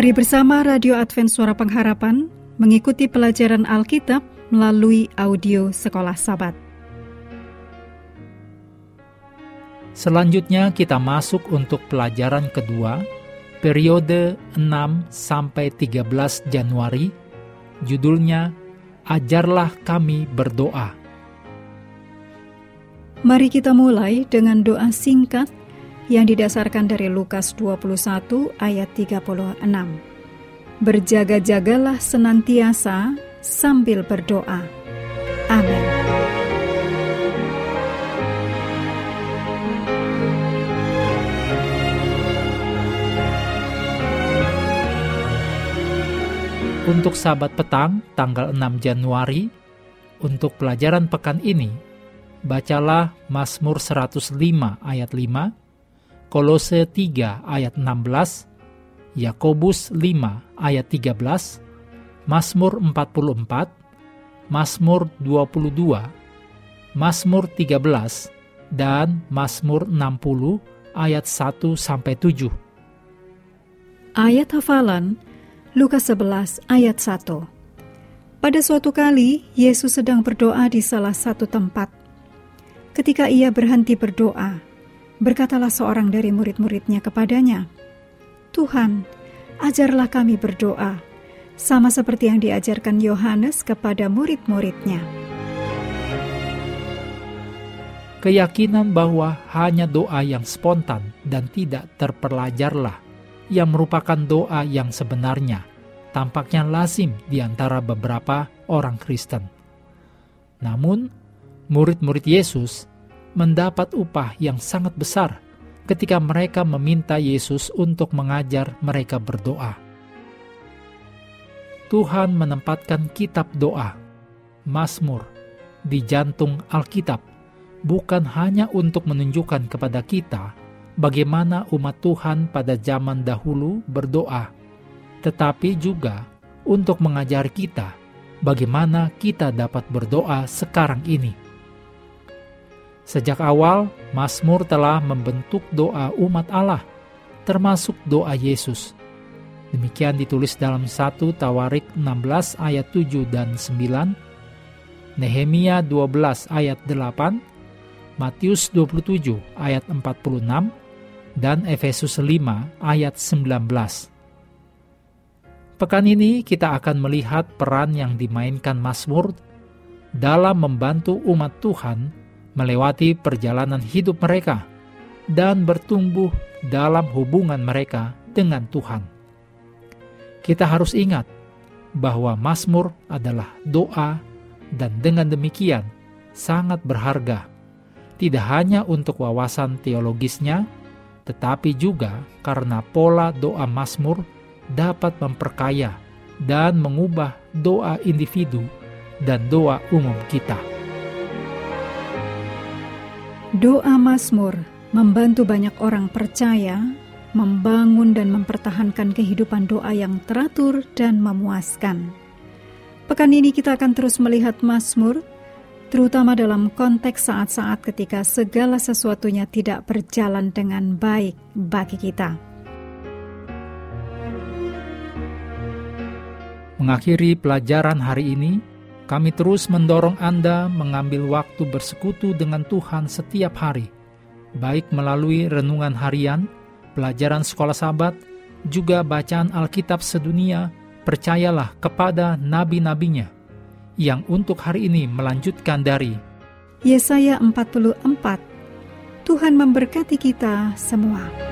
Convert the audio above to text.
Mari bersama Radio Advent Suara Pengharapan mengikuti pelajaran Alkitab melalui audio Sekolah Sabat. Selanjutnya kita masuk untuk pelajaran kedua, periode 6 sampai 13 Januari. Judulnya Ajarlah kami berdoa. Mari kita mulai dengan doa singkat yang didasarkan dari Lukas 21 ayat 36. Berjaga-jagalah senantiasa sambil berdoa. Amin. Untuk sahabat petang tanggal 6 Januari, untuk pelajaran pekan ini, bacalah Mazmur 105 ayat 5, Kolose 3 ayat 16, Yakobus 5 ayat 13, Mazmur 44, Mazmur 22, Mazmur 13, dan Mazmur 60 ayat 1 sampai 7. Ayat hafalan Lukas 11 ayat 1. Pada suatu kali Yesus sedang berdoa di salah satu tempat. Ketika ia berhenti berdoa, Berkatalah seorang dari murid-muridnya kepadanya, Tuhan, ajarlah kami berdoa, sama seperti yang diajarkan Yohanes kepada murid-muridnya. Keyakinan bahwa hanya doa yang spontan dan tidak terpelajarlah yang merupakan doa yang sebenarnya tampaknya lazim di antara beberapa orang Kristen. Namun, murid-murid Yesus mendapat upah yang sangat besar ketika mereka meminta Yesus untuk mengajar mereka berdoa. Tuhan menempatkan kitab doa, Mazmur, di jantung Alkitab, bukan hanya untuk menunjukkan kepada kita bagaimana umat Tuhan pada zaman dahulu berdoa, tetapi juga untuk mengajar kita bagaimana kita dapat berdoa sekarang ini. Sejak awal, Mazmur telah membentuk doa umat Allah, termasuk doa Yesus. Demikian ditulis dalam 1 Tawarik 16 ayat 7 dan 9, Nehemia 12 ayat 8, Matius 27 ayat 46, dan Efesus 5 ayat 19. Pekan ini kita akan melihat peran yang dimainkan Mazmur dalam membantu umat Tuhan melewati perjalanan hidup mereka, dan bertumbuh dalam hubungan mereka dengan Tuhan. Kita harus ingat bahwa Mazmur adalah doa, dan dengan demikian sangat berharga, tidak hanya untuk wawasan teologisnya, tetapi juga karena pola doa Mazmur dapat memperkaya dan mengubah doa individu dan doa umum kita. Doa Mazmur membantu banyak orang percaya membangun dan mempertahankan kehidupan doa yang teratur dan memuaskan. Pekan ini kita akan terus melihat Mazmur, terutama dalam konteks saat-saat ketika segala sesuatunya tidak berjalan dengan baik bagi kita. Mengakhiri pelajaran hari ini, kami terus mendorong Anda mengambil waktu bersekutu dengan Tuhan setiap hari, baik melalui renungan harian, pelajaran sekolah sahabat, juga bacaan Alkitab sedunia, percayalah kepada nabi-nabinya, yang untuk hari ini melanjutkan dari Yesaya 44, Tuhan memberkati kita semua.